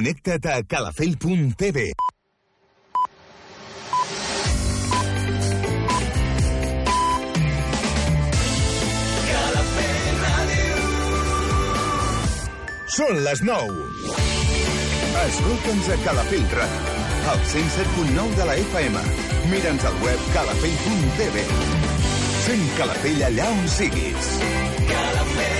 Connecta't a calafell.tv. Són les 9. Escolta'ns a Calafell Ràdio, al 107.9 de la FM. Mira'ns al web calafell.tv. Sent Calafell allà on siguis. Calafell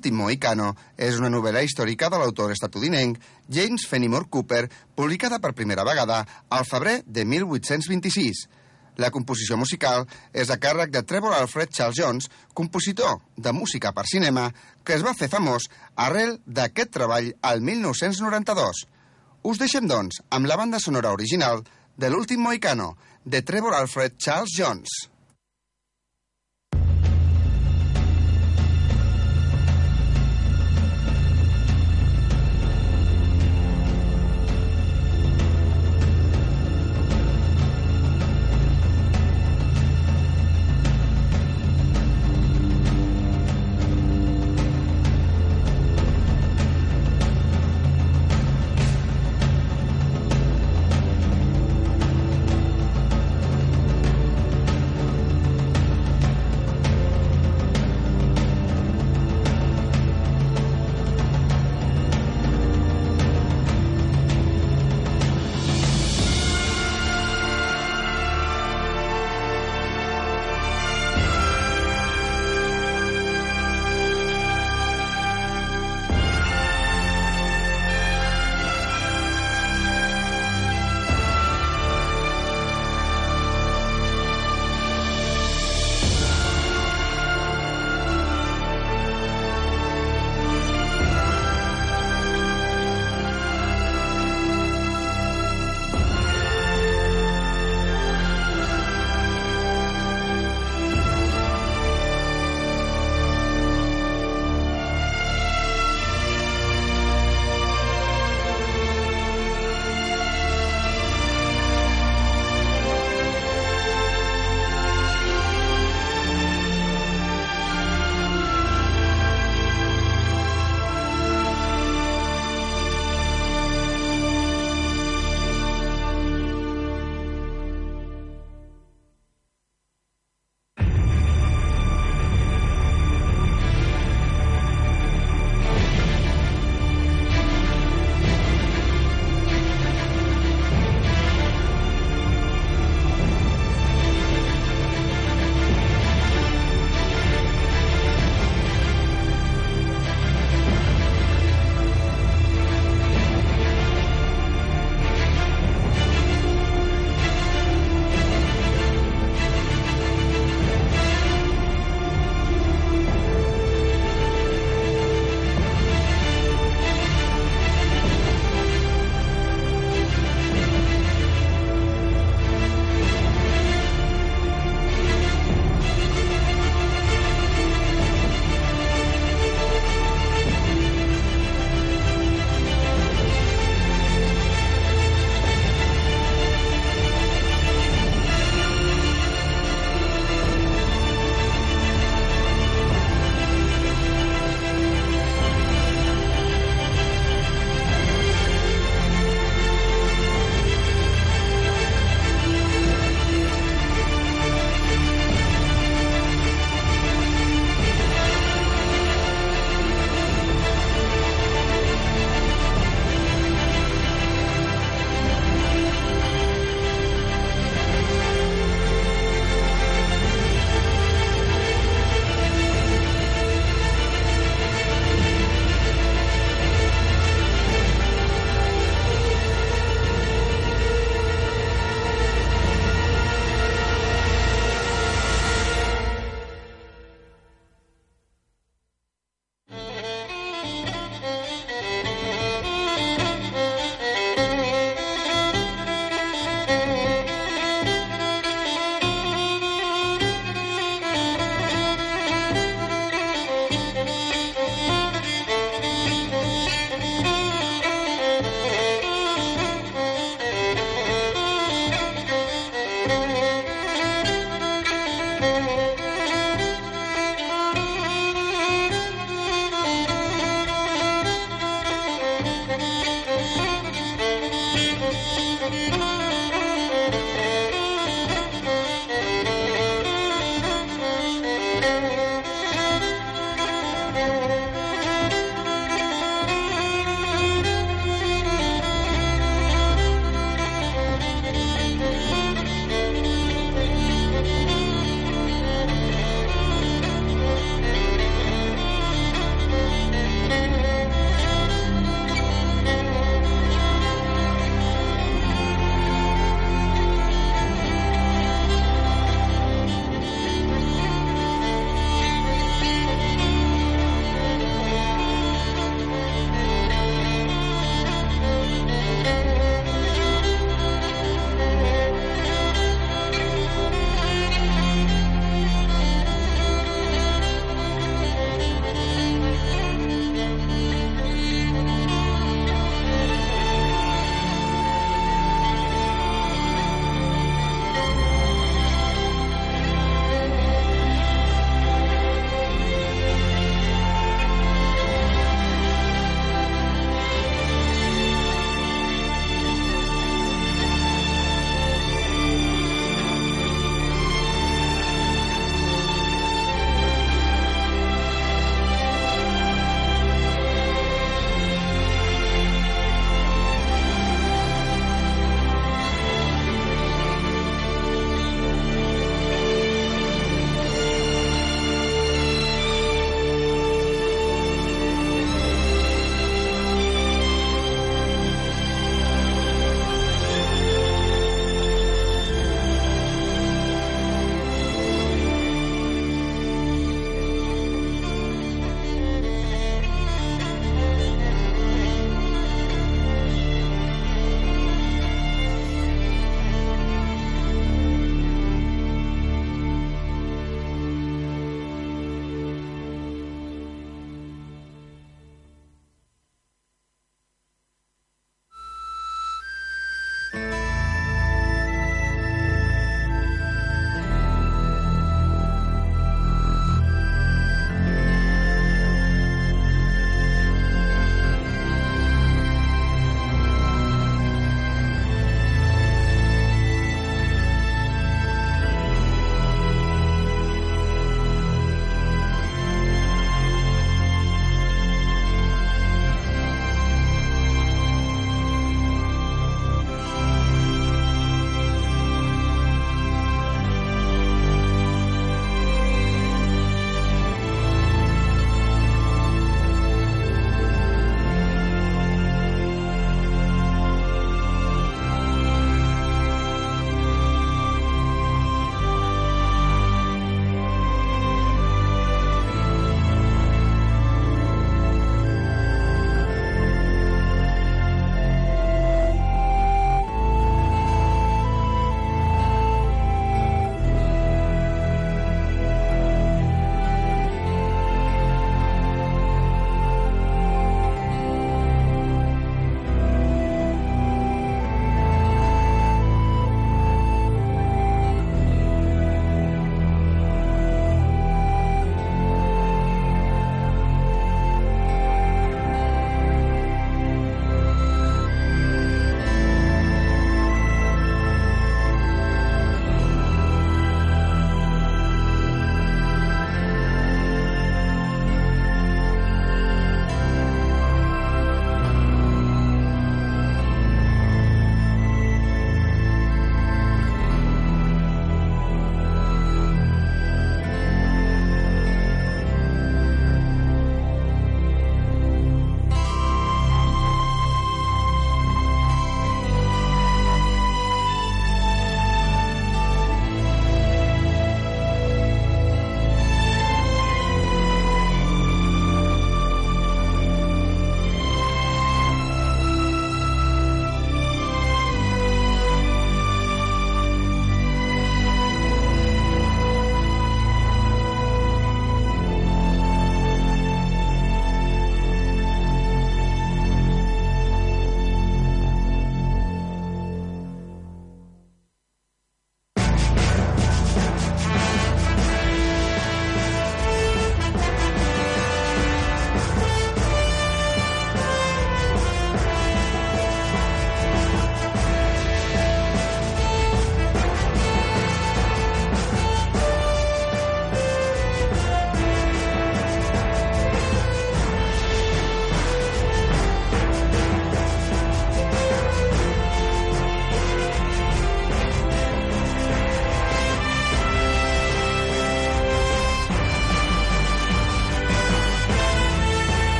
l'últim Mohicano és una novel·la històrica de l'autor estatudinenc James Fenimore Cooper, publicada per primera vegada al febrer de 1826. La composició musical és a càrrec de Trevor Alfred Charles Jones, compositor de música per cinema, que es va fer famós arrel d'aquest treball al 1992. Us deixem, doncs, amb la banda sonora original de l'últim Mohicano, de Trevor Alfred Charles Jones.